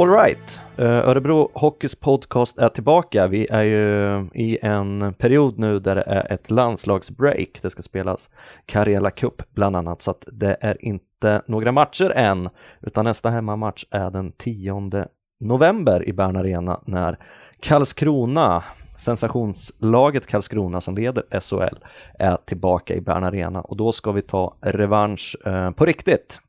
Alright, eh, Örebro Hockeys podcast är tillbaka. Vi är ju i en period nu där det är ett landslagsbreak. Det ska spelas Karela Cup bland annat, så att det är inte några matcher än, utan nästa hemmamatch är den 10 november i Bern Arena när Karlskrona sensationslaget Karlskrona som leder SHL är tillbaka i Bern Arena och då ska vi ta revansch eh, på riktigt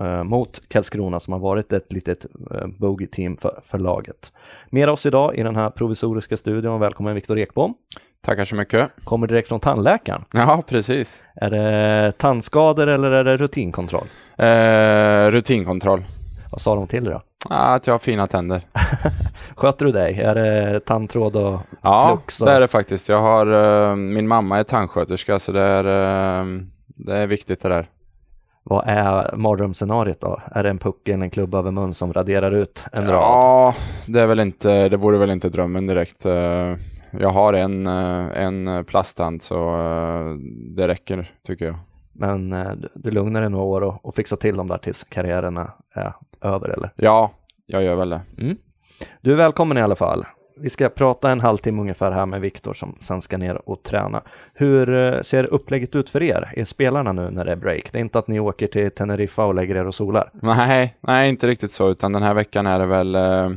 eh, mot Karlskrona som har varit ett litet eh, bogey-team för, för laget. Med oss idag i den här provisoriska studion, välkommen Viktor Ekbom. Tackar så mycket. Kommer direkt från tandläkaren. Ja, precis. Är det tandskador eller är det rutinkontroll? Eh, rutinkontroll. Vad sa de till dig då? att jag har fina tänder. Sköter du dig? Är det tandtråd och ja, flux? Ja, det är det faktiskt. Jag har, uh, min mamma är tandsköterska så det är, uh, det är viktigt det där. Vad är mardrömsscenariot då? Är det en pucken, en klubb över mun som raderar ut en rad? Ja, det, är väl inte, det vore väl inte drömmen direkt. Uh, jag har en, en plasttand så det räcker tycker jag. Men du lugnar dig några år och, och fixar till dem där tills karriären är över eller? Ja, jag gör väl det. Mm. Du är välkommen i alla fall. Vi ska prata en halvtimme ungefär här med Viktor som sen ska ner och träna. Hur eh, ser upplägget ut för er? Är spelarna nu när det är break? Det är inte att ni åker till Teneriffa och lägger er och solar? Nej, nej inte riktigt så, utan den här veckan är det väl eh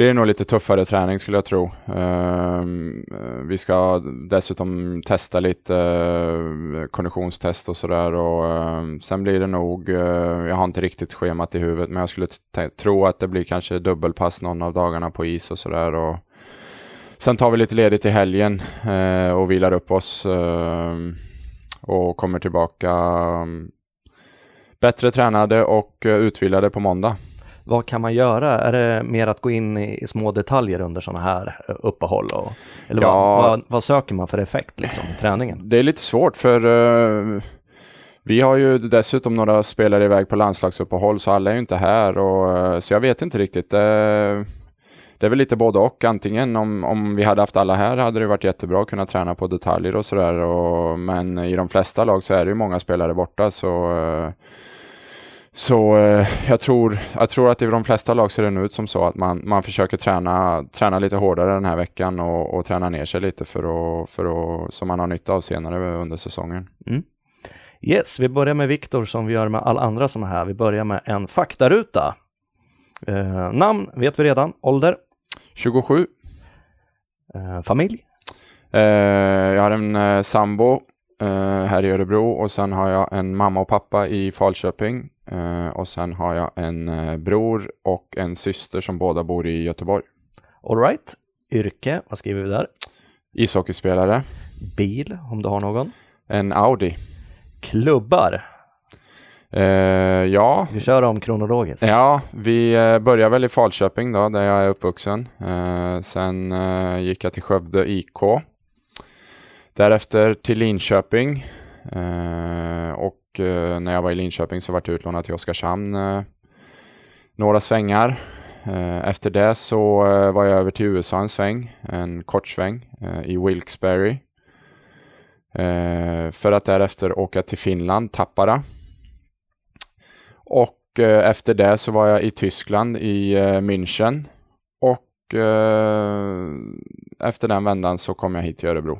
blir det nog lite tuffare träning skulle jag tro. Ehm, eh, vi ska dessutom testa lite eh, konditionstest och sådär och ehm, sen blir det nog, eh, jag har inte riktigt schemat i huvudet, men jag skulle tro att det blir kanske dubbelpass någon av dagarna på is och sådär. Sen tar vi lite ledigt i helgen och vilar upp oss ehm, och kommer tillbaka bättre tränade och utvilade på måndag. Vad kan man göra? Är det mer att gå in i, i små detaljer under sådana här eh, uppehåll? Och, eller ja, vad, vad, vad, söker man för effekt liksom, i träningen? Det är lite svårt för uh, vi har ju dessutom några spelare iväg på landslagsuppehåll så alla är ju inte här och uh, så jag vet inte riktigt. Uh, det är väl lite både och. Antingen om, om vi hade haft alla här hade det varit jättebra att kunna träna på detaljer och sådär. Men i de flesta lag så är det ju många spelare borta så så eh, jag, tror, jag tror att i de flesta lag ser det nu ut som så att man, man försöker träna, träna lite hårdare den här veckan och, och träna ner sig lite för att, för att, som man har nytta av senare under säsongen. Mm. Yes, vi börjar med Viktor som vi gör med alla andra som är här. Vi börjar med en faktaruta. Eh, namn vet vi redan, ålder? 27. Eh, familj? Eh, jag har en eh, sambo eh, här i Örebro och sen har jag en mamma och pappa i Falköping och sen har jag en uh, bror och en syster som båda bor i Göteborg. Alright. Yrke, vad skriver vi där? Ishockeyspelare. Bil, om du har någon? En Audi. Klubbar? Uh, ja. Vi kör dem kronologiskt. Ja, vi börjar väl i Falköping då, där jag är uppvuxen. sen gick jag till Skövde IK. Därefter till Linköping. och och eh, när jag var i Linköping så var jag utlånad till Oskarshamn eh, några svängar. Eh, efter det så var jag över till USA en sväng, en kort sväng i Wilkes-Barre. För att därefter åka till Finland, Tappara. Och efter det så var jag i Tyskland i München. Och efter den vändan så kom jag hit till Örebro.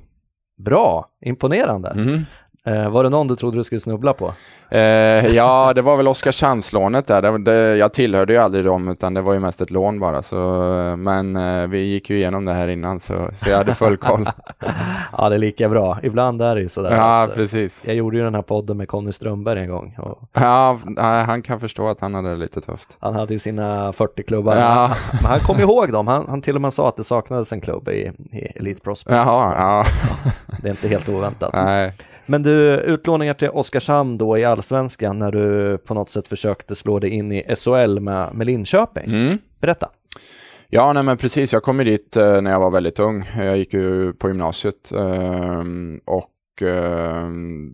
Bra, imponerande. Mm. Eh, var det någon du trodde du skulle snubbla på? Eh, ja, det var väl Oskarshamnslånet där. Det, det, jag tillhörde ju aldrig dem, utan det var ju mest ett lån bara. Så, men eh, vi gick ju igenom det här innan, så, så jag hade full koll. ja, det är lika bra. Ibland är det ju sådär. Ja, att, precis. Jag gjorde ju den här podden med Conny Strömberg en gång. Och... Ja, han kan förstå att han hade det lite tufft. Han hade ju sina 40 klubbar. Ja. Men han kom ihåg dem. Han, han till och med sa att det saknades en klubb i, i Elite Prospects. Jaha, ja. det är inte helt oväntat. Nej. Men du, utlåningar till Oskarshamn då i allsvenskan när du på något sätt försökte slå dig in i SHL med, med Linköping. Mm. Berätta. Ja, nej men precis. Jag kom ju dit eh, när jag var väldigt ung. Jag gick ju på gymnasiet eh, och eh,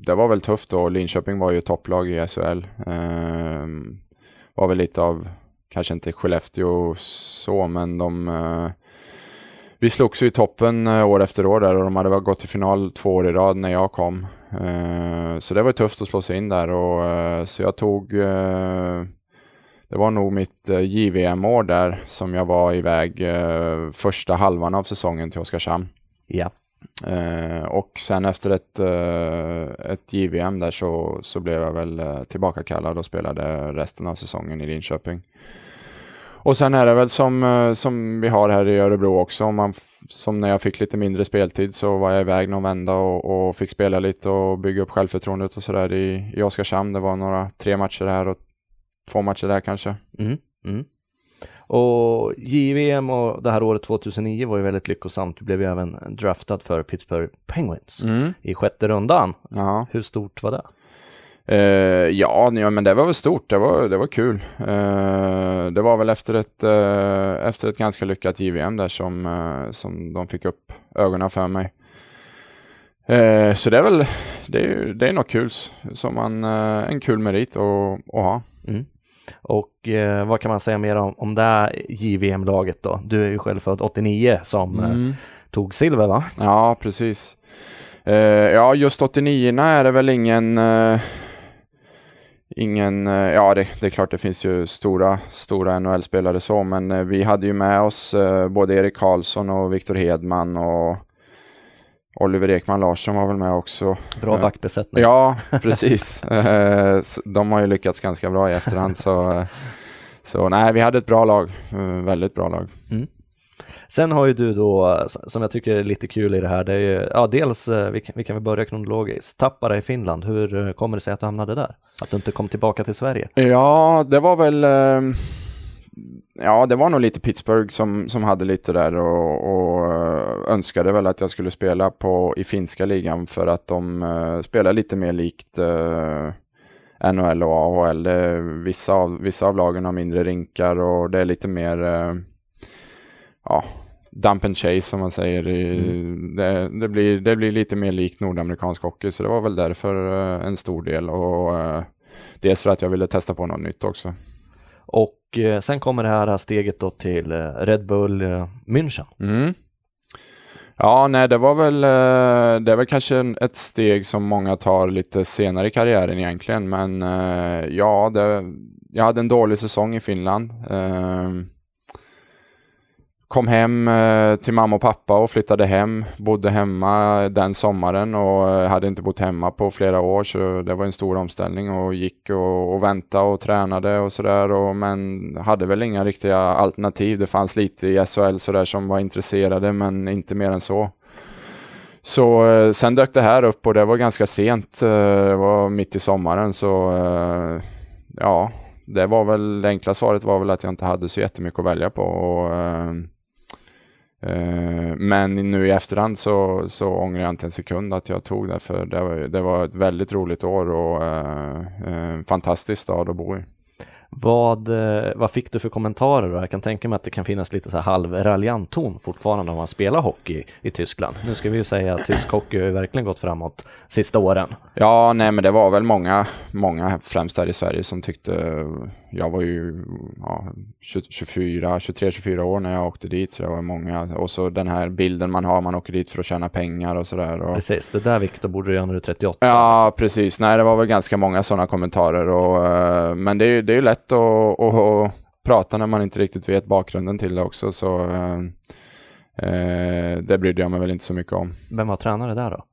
det var väl tufft då. Linköping var ju topplag i SHL. Ehm, var väl lite av, kanske inte Skellefteå så, men de eh, vi slogs ju i toppen eh, år efter år där och de hade gått till final två år i rad när jag kom. Eh, så det var tufft att slå sig in där och eh, så jag tog det var nog mitt eh, JVM-år där som jag var iväg eh, första halvan av säsongen till Oskarshamn. Ja. Eh, och sen efter ett, eh, ett JVM där så, så blev jag väl eh, tillbakakallad och spelade resten av säsongen i Linköping. Och sen är det väl som, eh, som vi har här i Örebro också, man som när jag fick lite mindre speltid så var jag iväg någon vända och, och fick spela lite och bygga upp självförtroendet och sådär i, i Oskarshamn. Det var några, tre matcher här och två matcher där kanske. Mm, mm. Och JVM och det här året 2009 var ju väldigt lyckosamt. Du blev ju även draftad för Pittsburgh Penguins Mm. i sjätte rundan. Ja. Hur stort var det? Eh, ja, ja, men det var väl stort. Det var, det var kul. Eh, det var väl efter ett, eh, efter ett ganska lyckat JVM där som, som de fick upp ögonen för mig. Så det är väl, det är, det är något kul som man, en kul merit att, att ha. Mm. Och vad kan man säga mer om, om det här JVM-laget då? Du är ju själv född 89 som Mm. tog silver va? Ja, precis. Ja, just 89 är det väl ingen... Ingen eh, ja, det, det är klart det finns ju stora, stora NHL-spelare så, men eh, vi hade ju med oss eh, både Erik Karlsson och Viktor Hedman och Oliver Ekman Larsson var väl med också. Bra backbesättning. Ja, precis. De har ju lyckats ganska bra i efterhand, så, så nej, vi hade ett bra lag. Väldigt bra lag. Sen har ju du då, som jag tycker är lite kul i det här, det är ju, ja dels, eh, vi kan, vi kan väl börja kronologiskt, Tappara i Finland, hur eh, kommer det sig att du hamnade där? Att du inte kom tillbaka till Sverige? Ja, det var väl... Eh, ja, det var nog lite Pittsburgh som, som hade lite där och, och önskade väl att jag skulle spela på, i finska ligan för att de spelar lite mer likt NHL och AHL. Vissa, av, vissa av lagen har mindre rinkar och det är lite mer eh, ja, dump and chase som man säger. I, det, det, blir, det blir lite mer likt nordamerikansk hockey så det var väl därför eh, en stor del. Och, eh, Dels för att jag ville testa på något nytt också. Och eh, sen kommer det här steget då till Red Bull München. Mm. Ja, nej, det var väl, det är väl kanske ett steg som många tar lite senare i karriären egentligen, men ja, det, jag hade en dålig säsong i Finland. Kom hem eh, till mamma och pappa och flyttade hem, bodde hemma den sommaren och eh, hade inte bott hemma på flera år så det var en stor omställning och gick och, och väntade och tränade och sådär men hade väl inga riktiga alternativ. Det fanns lite i SHL sådär som var intresserade men inte mer än så. Så eh, sen dök det här upp och det var ganska sent. Det var mitt i sommaren så ja, det var väl det enkla svaret var väl att jag inte hade så jättemycket att välja på. Och, eh, men nu i efterhand så, så ångrar jag inte en sekund att jag tog det för det var, det var ett väldigt roligt år och eh, en fantastisk stad att bo i. Vad, eh, vad fick du för kommentarer då? Jag kan tänka mig att det kan finnas lite så här halvraljant ton fortfarande om man spelar hockey i Tyskland. Nu ska vi ju säga att tysk hockey har verkligen gått framåt sista åren. Ja, nej men det var väl många, många främst här i Sverige som tyckte, jag var ju ja, 24, 23, 24 år när jag åkte dit så det var många, och så den här bilden man har, man åker dit för att tjäna pengar och sådär. Och... Precis, det där Viktor borde du göra när du är 38. Ja, precis. Nej, det var väl ganska många sådana kommentarer och, eh, men det är ju det är lätt att, att, att prata när man inte riktigt vet bakgrunden till det också så eh, eh, det brydde jag mig väl inte så mycket om. Vem var tränare där då?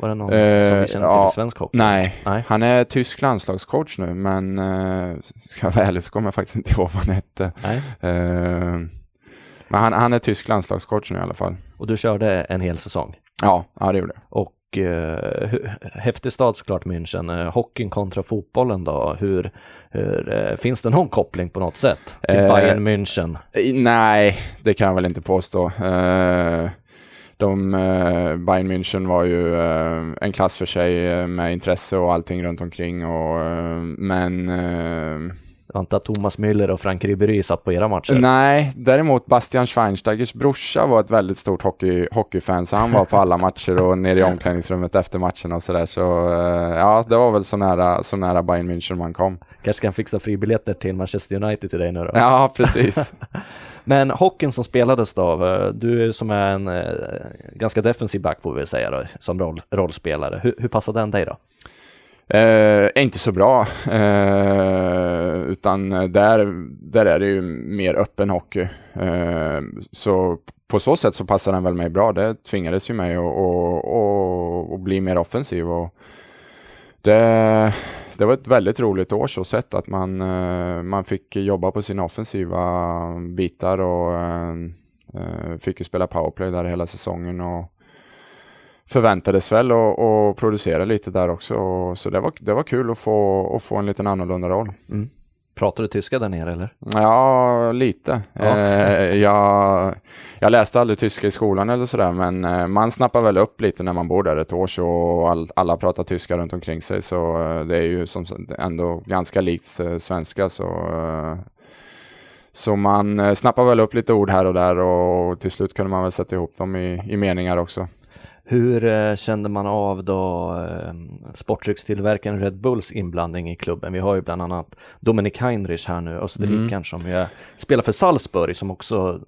Var det någon Eh, som vi känner till ja, i svensk hockey? Nej, Nej. han är tysk landslagscoach nu, men eh, ska jag vara ärlig så kommer jag faktiskt inte ihåg vad han hette. Nej. Eh, men han, han är tysk landslagscoach nu i alla fall. Och du körde en hel säsong. Ja, ja det gjorde jag. Och eh, häftig stad såklart München. Eh, hockeyn kontra fotbollen då? Hur, hur, eh, finns det någon koppling på något sätt till Eh, Bayern München? Eh, Nej, det kan jag väl inte påstå. De, eh, Bayern München var ju eh, en klass för sig eh, med intresse och allting runt omkring. Och, eh, men eh, Jag antar att Thomas Müller och Frank Ribéry satt på era matcher? Nej, däremot Bastian Schweinsteigers brorsa var ett väldigt stort hockey, hockeyfan, så han var på alla matcher och nere i omklädningsrummet efter matcherna och sådär. Så eh, ja, det var väl så nära, så nära Bayern München man kom. Kanske ska han fixa fribiljetter till Manchester United till dig nu då? Ja, precis. Men hockeyn som spelades då, eh, du som är en eh, ganska defensiv back får vi väl säga då, som roll, rollspelare. Hur, hur passade den dig då? Eh, inte så bra. Eh, utan där, där är det ju mer öppen hockey. så på så sätt så passade den väl mig bra. Det tvingades ju mig att bli mer offensiv. Och det, det var ett väldigt roligt år så sett att man, eh, man fick jobba på sina offensiva bitar och eh, eh, fick ju spela powerplay där hela säsongen och förväntades väl att producera lite där också. Så det var, det var kul att få, att få en liten annorlunda roll. Mm. Pratar du tyska där nere eller? Ja, lite. Ja. Eh, jag, jag läste aldrig tyska i skolan eller sådär, men eh, man snappar väl upp lite när man bor där ett år så all, alla pratar tyska runt omkring sig, så eh, det är ju som, ändå ganska likt svenska. Så, så man snappar väl upp lite ord här och där och till slut kunde man väl sätta ihop dem i, i meningar också. Hur eh, kände man av då eh, sportdryckstillverkaren Red Bulls inblandning i klubben? Vi har ju bland annat Dominik Heinrich här nu, österrikaren mm. som är, spelar för Salzburg som också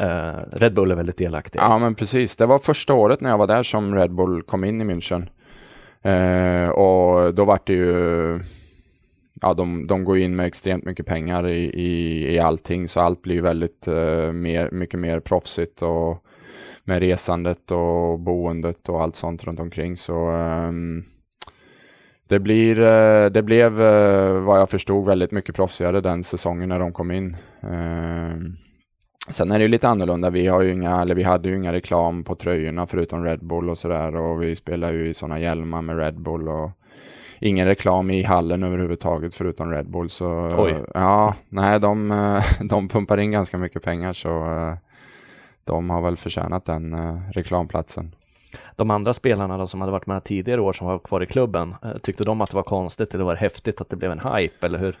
eh, Red Bull är väldigt delaktig. Ja men precis, det var första året när jag var där som Red Bull kom in i München. Eh, och då var det ju ja, de, de går in med extremt mycket pengar i, i, i allting, så allt blir väldigt uh, mer, mycket mer proffsigt och med resandet och boendet och allt sånt runt omkring. Så um, det, blir, uh, det blev uh, vad jag förstod väldigt mycket proffsigare den säsongen när de kom in. Uh, sen är det ju lite annorlunda. Vi, har inga, eller vi hade ju inga reklam på tröjorna förutom Red Bull och sådär och vi spelar ju i sådana hjälmar med Red Bull och ingen reklam i hallen överhuvudtaget förutom Red Bull. Så Oj. ja, nej, de, de pumpar in ganska mycket pengar så de har väl förtjänat den eh, reklamplatsen. De andra spelarna då, som hade varit med tidigare år som var kvar i klubben, eh, tyckte de att det var konstigt eller var det häftigt att det blev en hype eller hur?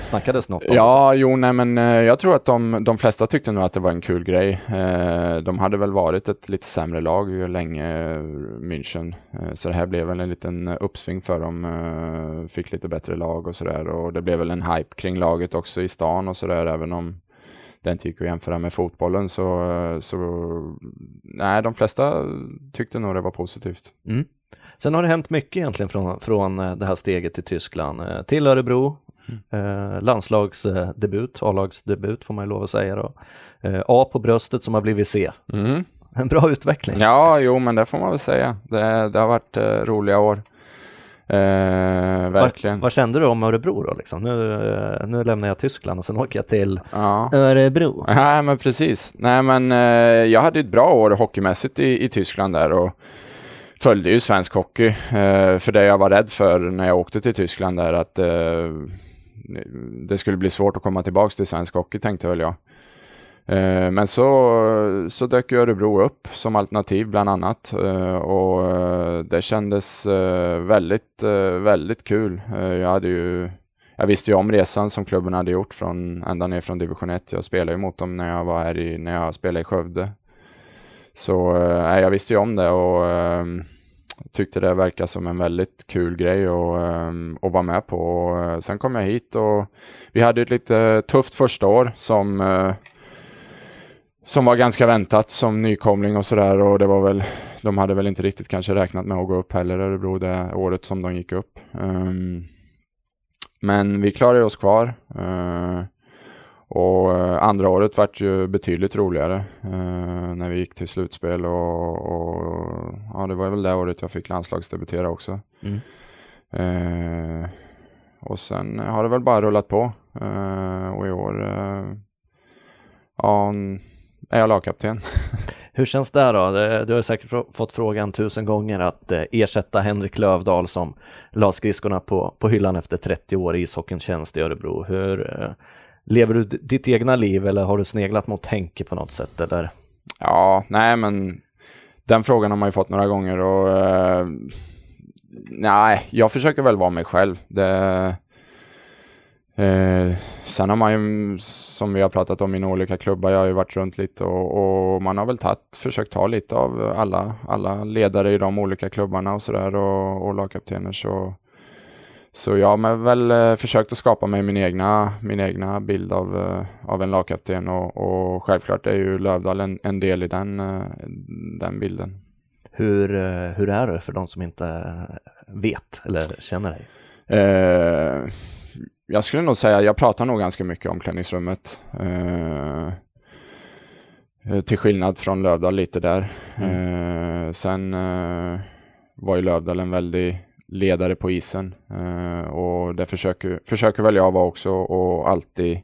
Snackades något om Ja, det? jo, nej, men eh, jag tror att de, de flesta tyckte nog att det var en kul grej. Eh, de hade väl varit ett lite sämre lag länge, München, så det här blev väl en liten uppsving för dem. Fick lite bättre lag och sådär och det blev väl en hype kring laget också i stan och sådär, även om det inte gick att jämföra med fotbollen så, så nej, de flesta tyckte nog det var positivt. Mm. Sen har det hänt mycket egentligen från, från eh, det här steget till Tyskland. Eh, till Örebro, mm. eh, landslagsdebut, A-lagsdebut får man ju lov att säga då. Eh, A på bröstet som har blivit C. Mm. En bra utveckling. Ja, jo, men det får man väl säga. Det, det har varit eh, roliga år. Eh, verkligen. Vad, kände du om Örebro då? Liksom? Nu, eh, nu lämnar jag Tyskland och sen åker jag till ja. Örebro. Ja, men precis. Nej, men eh, jag hade ett bra år hockeymässigt i, i Tyskland där och följde ju svensk hockey. Eh, för det jag var rädd för när jag åkte till Tyskland där att eh, det skulle bli svårt att komma tillbaka till svensk hockey tänkte väl jag. Eh, men så, så dök Örebro upp som alternativ bland annat eh, och eh, det kändes väldigt, väldigt kul. Jag hade ju jag visste ju om resan som klubben hade gjort från, ända ner från division 1. Jag spelade ju mot dem när jag var här i, när jag spelade i Skövde. Så äh, jag visste ju om det och äh, tyckte det verkade som en väldigt kul grej att, äh, ehm, att vara med på. Och, sen kom jag hit och vi hade ett lite tufft första år som som var ganska väntat som nykomling och sådär och det var väl, de hade väl inte riktigt kanske räknat med att gå upp heller Örebro det året som de gick upp. Um, men vi klarade oss kvar. Uh, och uh, andra året vart ju betydligt roligare uh, när vi gick till slutspel och, och, ja, det var väl det året jag fick landslagsdebutera också. Mm. och sen har det väl bara rullat på och i år ja, är jag lagkapten. Hur känns det då? Du har säkert fått frågan tusen gånger att eh, ersätta Henrik Lövdahl som la skridskorna på, på hyllan efter 30 år i ishockeyns tjänst i Örebro. Hur eh, Lever du ditt egna liv eller har du sneglat mot Henke på något sätt? Eller? Ja, nej men den frågan har man ju fått några gånger och uh, nej, jag försöker väl vara mig själv. Det, Eh, sen har man ju, som vi har pratat om i olika klubbar, jag har ju varit runt lite och, och man har väl tatt, försökt ta lite av alla, alla ledare i de olika klubbarna och sådär och, och lagkaptener. Så, så jag har väl eh, försökt att skapa mig min egna, min egna bild av, eh, av en lagkapten och, och självklart är ju Lövdal en, en del i den, eh, den bilden. Hur, hur är det för de som inte vet eller känner dig? Eh, jag skulle nog säga, jag pratar nog ganska mycket om omklädningsrummet. Eh, till skillnad från Lövdal lite där. Mm. Eh, sen eh, var ju Lövdal en väldig ledare på isen eh, och det försöker, försöker väl jag vara också och alltid,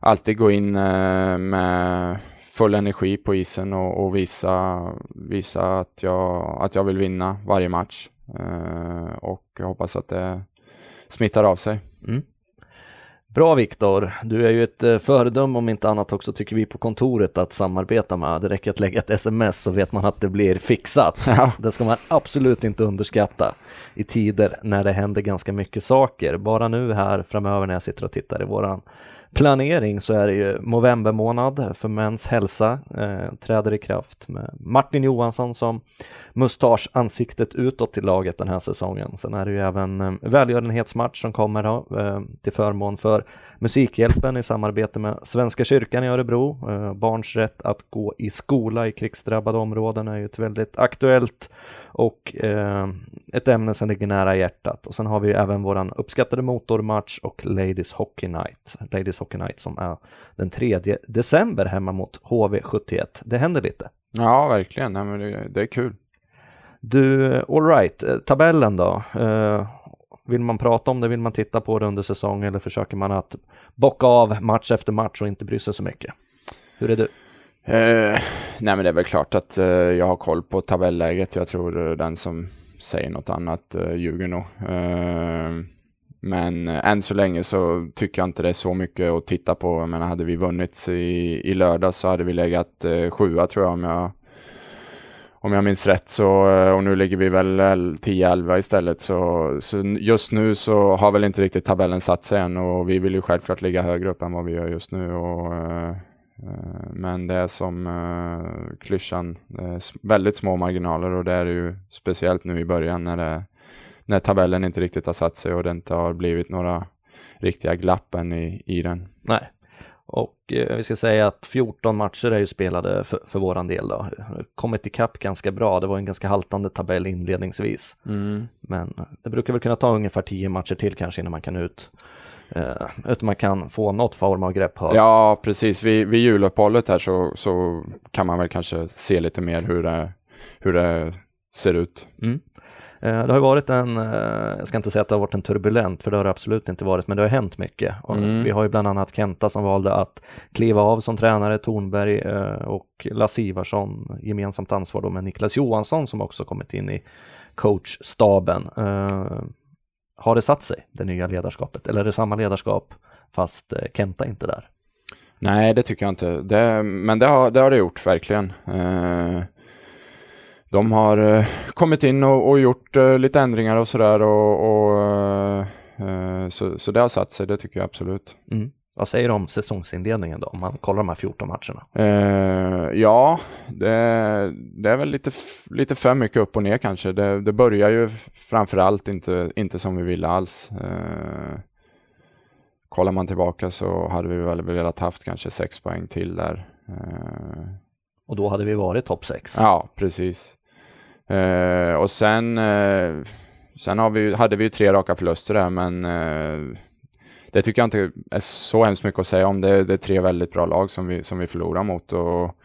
alltid gå in eh, med full energi på isen och, och, visa, visa att, jag, att jag vill vinna varje match. Eh, och jag hoppas att det smittar av sig. Mm. Bra Viktor, du är ju ett eh, föredöme om inte annat också tycker vi på kontoret att samarbeta med. Det räcker att lägga ett sms så vet man att det blir fixat. Ja. Det ska man absolut inte underskatta i tider när det händer ganska mycket saker. Bara nu här framöver när jag sitter och tittar i våran planering så är det ju november månad för mäns hälsa eh, träder i kraft med Martin Johansson som mustaschansiktet utåt till laget den här säsongen. Sen är det ju även eh, välgörenhetsmatch som kommer då, eh, till förmån för Musikhjälpen i samarbete med Svenska kyrkan i Örebro. Eh, barns rätt att gå i skola i krigsdrabbade områden är ju ett väldigt aktuellt och eh, ett ämne som ligger nära hjärtat. Och sen har vi även våran uppskattade motormatch och Ladies Hockey Night. Ladies Hockey Night som är den 3 december hemma mot HV71. Det händer lite. Ja, verkligen. Nej, men det, det är kul. Du, alright, eh, tabellen då. Eh, vill man prata om det, vill man titta på det under säsong eller försöker man att bocka av match efter match och inte bry sig så mycket? Hur är du? Eh, nej men det är väl klart att eh, jag har koll på tabelläget. Jag tror eh, den som säger något annat eh, ljuger nog. Eh, men eh, än så länge så tycker jag inte det är så mycket att titta på. Jag menar, hade vi vunnit i, i lördag så hade vi legat eh, sjua tror jag om jag om jag minns rätt så, eh, och nu ligger vi väl 10-11 istället, så, så just nu så har väl inte riktigt tabellen satt sig än och vi vill ju självklart ligga högre upp än vad vi gör just nu. Och, men det är som uh, klyschan, väldigt små marginaler och det är ju speciellt nu i början när, det, när tabellen inte riktigt har satt sig och det inte har blivit några riktiga glapp än i, i den. Nej, och eh, vi ska säga att 14 matcher är ju spelade för, för våran del då. Kommit ikapp ganska bra, det var en ganska haltande tabell inledningsvis. Mm. Men det brukar väl kunna ta ungefär 10 matcher till kanske innan man kan ut eh, utan man kan få något form av grepp här. Ja, precis. Vid, vid juluppehållet här så, så kan man väl kanske se lite mer hur det, hur det ser ut. Mm. Eh, det har varit en, eh, jag ska inte säga att det har varit en turbulent, för det har det absolut inte varit, men det har hänt mycket. Mm. Vi har ju bland annat Kenta som valde att kliva av som tränare, Tornberg eh, och Lasse Ivarsson gemensamt ansvar då med Niklas Johansson som också kommit in i coachstaben. Har det satt sig, det nya ledarskapet, eller är det samma ledarskap fast Kenta inte där? Nej, det tycker jag inte. Det, men det har, det har det gjort, verkligen. Eh, de har eh, kommit in och, och gjort eh, lite ändringar och sådär och, och eh, så, så det har satt sig, det tycker jag absolut. Mm. Vad säger du om säsongsinledningen då, om man kollar de här 14 matcherna? Eh, ja, det, det, är väl lite, lite för mycket upp och ner kanske. Det, det börjar ju framförallt inte, inte som vi ville alls. Eh, kollar man tillbaka så hade vi väl velat haft kanske sex poäng till där. Eh, och då hade vi varit topp 6. Ja, precis. Eh, och sen, eh, sen har vi, hade vi ju tre raka förluster där, men eh, det tycker jag inte är så hemskt mycket att säga om. Det, det är tre väldigt bra lag som vi, som vi förlorar mot. Och,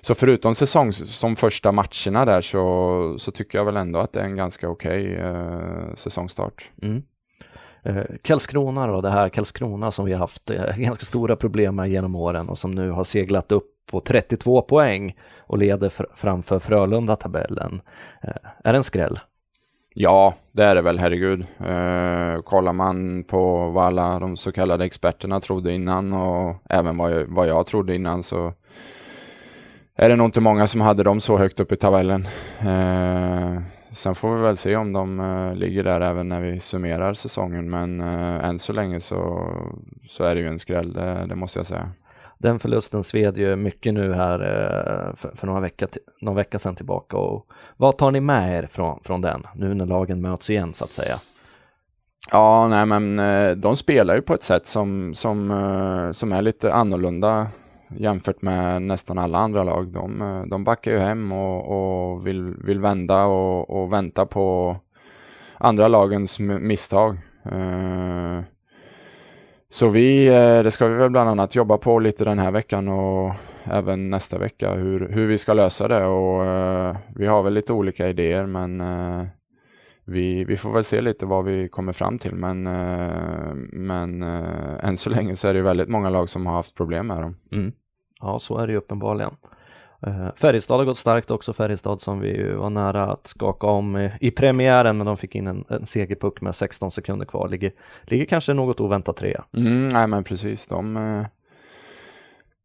så förutom säsong, som första matcherna där så, så tycker jag väl ändå att det är en ganska okej okay, eh, säsongstart. Mm. Eh, Karlskrona då, det här Karlskrona som vi har haft eh, ganska stora problem med genom åren och som nu har seglat upp på 32 poäng och leder fr framför Frölunda-tabellen. Eh, är det en skräll? Ja, det är det väl, herregud. Eh, kollar man på vad alla de så kallade experterna trodde innan och även vad jag, vad jag trodde innan så är det nog inte många som hade dem så högt upp i tabellen. Eh, sen får vi väl se om de eh, ligger där även när vi summerar säsongen, men eh, än så länge så, så är det ju en skräll, det, det måste jag säga den förlusten sved ju mycket nu här eh, för, för några vecka, någon vecka sedan tillbaka. Och vad tar ni med er från, från den, nu när lagen möts igen så att säga? Ja, nej men eh, de spelar ju på ett sätt som, som, eh, som är lite annorlunda jämfört med nästan alla andra lag. De, de backar ju hem och, och vill, vill vända och, och vänta på andra lagens misstag. Så vi, eh, det ska vi väl bland annat jobba på lite den här veckan och även nästa vecka hur, hur vi ska lösa det och uh, vi har väl lite olika idéer men eh, vi, vi får väl se lite vad vi kommer fram till men, men än så länge så är det väldigt många lag som har haft problem med dem. Mm. Ja, så är det ju uppenbarligen. Uh, Färjestad har gått starkt också, Färjestad som vi var nära att skaka om i, premiären men de fick in en, en segerpuck med 16 sekunder kvar. Ligger, ligger kanske något oväntat trea. Mm, nej men precis, de, uh,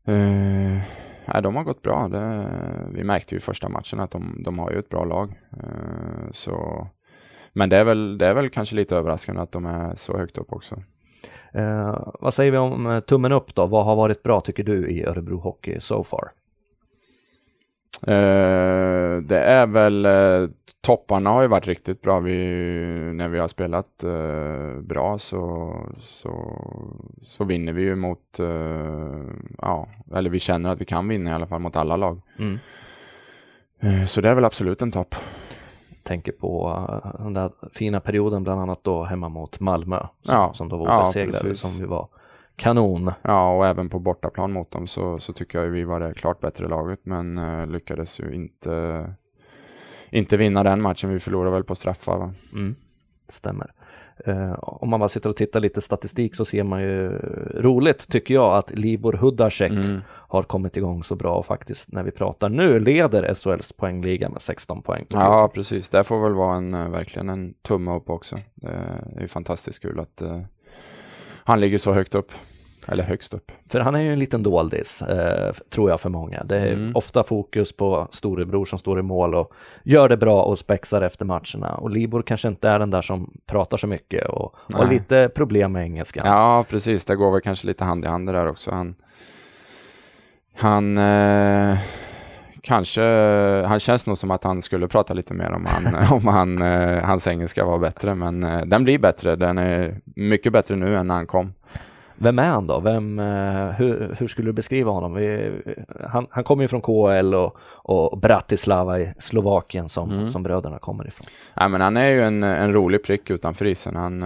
uh, nej, de har gått bra. Det, vi märkte ju första matchen att de, de har ju ett bra lag. så, men det är, väl, det är väl kanske lite överraskande att de är så högt upp också. vad säger vi om tummen upp då? Vad har varit bra tycker du i Örebro Hockey so far? Uh, det är väl, uh, topparna har ju varit riktigt bra. Vi, när vi har spelat uh, bra så, så, så vinner vi ju mot, ja, eller vi känner att vi kan vinna i alla fall mot alla lag. Mm. så det är väl absolut en topp. Tänker på den där fina perioden bland annat då hemma mot Malmö som, ja, som då var obesegrade ja, som vi var kanon. Ja, och även på bortaplan mot dem så, så tycker jag vi var det klart bättre laget, men uh, lyckades ju inte, inte vinna den matchen. Vi förlorade väl på straffar. Va? Mm, stämmer. Uh, om man bara sitter och tittar lite statistik så ser man ju roligt tycker jag att Libor Hudacek mm. har kommit igång så bra och faktiskt när vi pratar nu leder SHLs poängliga med 16 poäng. ja, precis. Det får väl vara en, eh, verkligen en tumme upp också. Det är ju fantastiskt kul att uh, han ligger så högt upp. Eller högst upp. För han är ju en liten doldis, eh, tror jag för många. Det är mm. ofta fokus på storebror som står i mål och gör det bra och spexar efter matcherna. Och Libor kanske inte är den där som pratar så mycket och har lite problem med engelskan. Ja, precis. Det går väl kanske lite hand i hand där också. Han, han eh, kanske, han känns nog som att han skulle prata lite mer om, han, om han, eh, hans engelska var bättre, men eh, den blir bättre. Den är mycket bättre nu än när han kom. Vem är han då? Vem, eh, hur, hur skulle du beskriva honom? Vi, han, han kommer ju från KL och, och Bratislava i Slovakien som, mm. som bröderna kommer ifrån. Ja, men han är ju en, en rolig prick utanför isen. Han,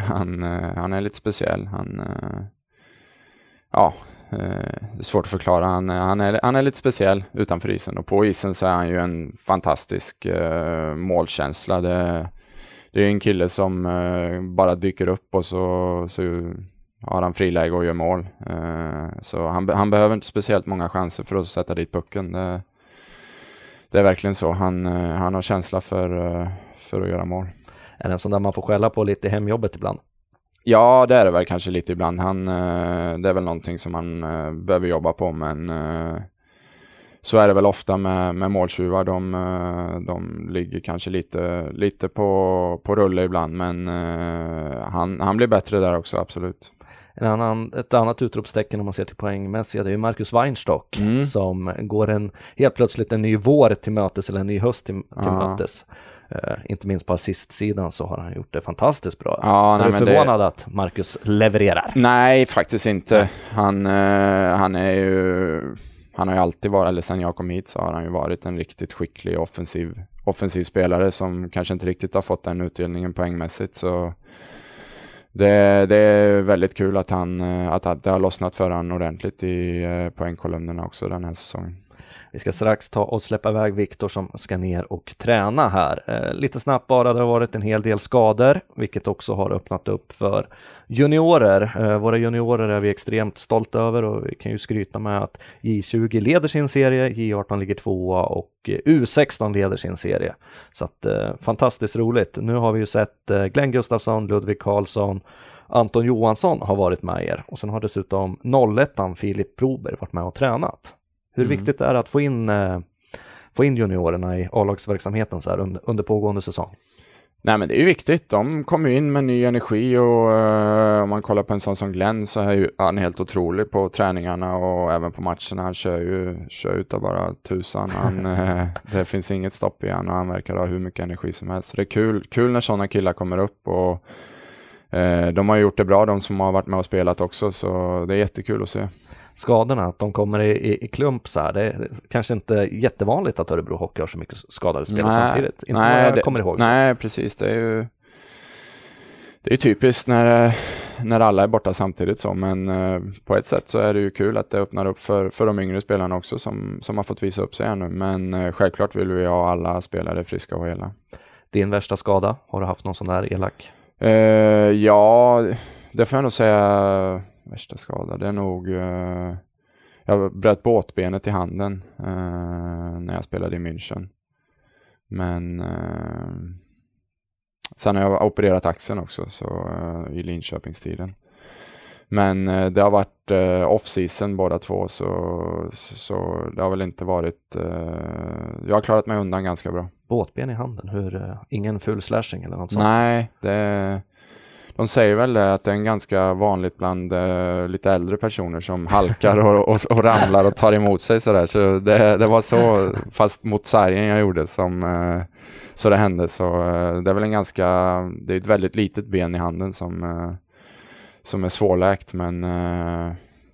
han, han är lite speciell. Han, ja, Eh, det är svårt att förklara. Han, eh, han, är, han är lite speciell utanför isen och på isen så är han ju en fantastisk eh, målkänsla. Det, det är en kille som eh, bara dyker upp och så, så har han friläge och gör mål. Eh, så han, han, behöver inte speciellt många chanser för att sätta dit pucken. Det, det är verkligen så. Han, eh, han har känsla för, för att göra mål. Är det en sån där man får skälla på lite i hemjobbet ibland? Ja, det är det väl kanske lite ibland. Han, eh, det är väl någonting som man eh, behöver jobba på, men eh, så är det väl ofta med, med måltjuvar. De, de ligger kanske lite, lite på, på rulle ibland, men han, han blir bättre där också, absolut. En annan, ett annat utropstecken om man ser till poängmässiga, det är Marcus Weinstock mm. som går en, helt plötsligt en ny vår till mötes eller en ny höst till, till mötes. Uh, inte minst på assistsidan så har han gjort det fantastiskt bra. Ja, är du förvånad det... att Marcus levererar? Nej, faktiskt inte. Nej. Han, uh, han är ju, han har ju alltid varit, eller sen jag kom hit så har han ju varit en riktigt skicklig offensiv, offensiv spelare som kanske inte riktigt har fått den utdelningen poängmässigt. Så det, det är väldigt kul att, han, eh, att det har lossnat för honom ordentligt i poängkolumnerna också den här säsongen. Vi ska strax ta och släppa iväg Viktor som ska ner och träna här. Eh, lite snabbt bara, det har varit en hel del skador, vilket också har öppnat upp för juniorer. Eh, våra juniorer är vi extremt stolta över och vi kan ju skryta med att J20 leder sin serie, J18 ligger tvåa och U16 leder sin serie. Så att eh, fantastiskt roligt. Nu har vi ju sett eh, Glenn Gustafsson, Ludvig Karlsson, Anton Johansson har varit med er och sen har dessutom 01 Filip Prober varit med och tränat. Hur mm. viktigt är det att få in, eh, få in juniorerna i A-lagsverksamheten så här under, under pågående säsong? Nej men det är ju viktigt. De kommer in med ny energi och uh, om man kollar på en sån som Glenn så är ju han helt otrolig på träningarna och även på matcherna. Han kör ju kör utav bara tusan. Han, uh, det finns inget stopp i honom och han verkar ha hur mycket energi som helst. Så det är kul, kul när sådana killar kommer upp och uh, de har gjort det bra de som har varit med och spelat också så det är jättekul att se. Skadorna, att de kommer i, i, i klump så här. Det är kanske inte jättevanligt att Örebro Hockey har så mycket skadade spelare Nej, samtidigt. Inte nej, vad jag det- kommer ihåg. så. Nej, precis. Det är ju det är typiskt när, när alla är borta samtidigt så, men eh, på ett sätt så är det ju kul att det öppnar upp för, för de yngre spelarna också som, som har fått visa upp sig här nu. Men eh, självklart vill vi ha alla spelare friska och hela. Din värsta skada, har du haft någon sån där elak? Eh, ja, det får jag nog säga värsta skada. Det är nog... Eh, jag bröt båtbenet i handen eh, när jag spelade i München. Men eh, sen har jag opererat axeln också så, eh, i Linköpingstiden. Men eh, det har varit eh, off-season båda två så, så det har väl inte varit... Jag har klarat mig undan ganska bra. Båtben i handen, hur, ingen full slashing eller något sånt? Nej, det, de säger väl det att det är en ganska vanligt bland eh, lite äldre personer som halkar och, och, och ramlar och tar emot sig sådär. Så det, det var så, fast mot sargen jag gjorde som eh, så det hände. Så eh, det är väl en ganska, det är ett väldigt litet ben i handen som, som är svårläkt men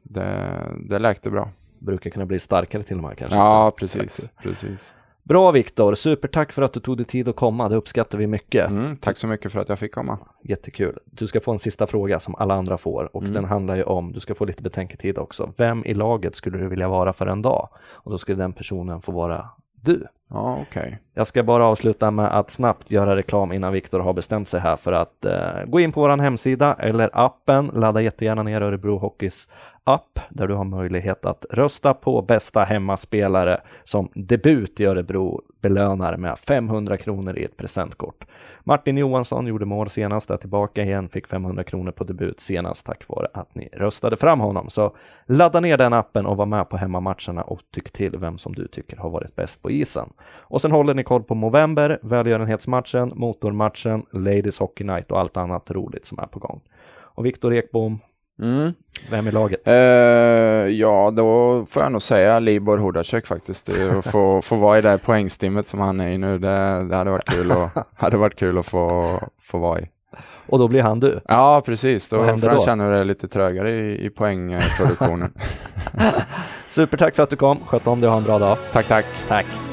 det, det läkte bra. Brukar kunna bli starkare till och med kanske? Ja, precis. precis. Bra Viktor, supertack för att du tog dig tid att komma, det uppskattar vi mycket. Mm, tack så mycket för att jag fick komma. Jättekul. Du ska få en sista fråga som alla andra får och Mm. den handlar ju om, du ska få lite betänketid också. Vem i laget skulle du vilja vara för en dag? Och då skulle den personen få vara du. Ja, okej. Jag ska bara avsluta med att snabbt göra reklam innan Viktor har bestämt sig här för att eh, gå in på vår hemsida eller appen. Ladda jättegärna ner Örebro Hockeys app där du har möjlighet att rösta på bästa hemmaspelare som debut i Örebro belönar med 500 kronor i ett presentkort. Martin Johansson gjorde mål senast, är tillbaka igen, fick 500 kronor på debut senast tack vare att ni röstade fram honom. Så ladda ner den appen och var med på hemmamatcherna och tyck till vem som du tycker har varit bäst på isen. Och sen håller ni koll på Movember, välgörenhetsmatchen, motormatchen, Ladies Hockey Night och allt annat roligt som är på gång. Och Viktor Ekbom, Mm. vem är laget? Eh, ja, då får jag nog säga Libor Hudacek faktiskt. Få, få vara i det här poängstimmet som han är i nu, det, det hade varit kul, och, hade varit kul att få, få vara i. Och då blir han du. Ja, precis. Då får han känna hur det är lite trögare i, i poängproduktionen. Supertack för att du kom, sköt om dig och ha en bra dag. tack, tack. Tack!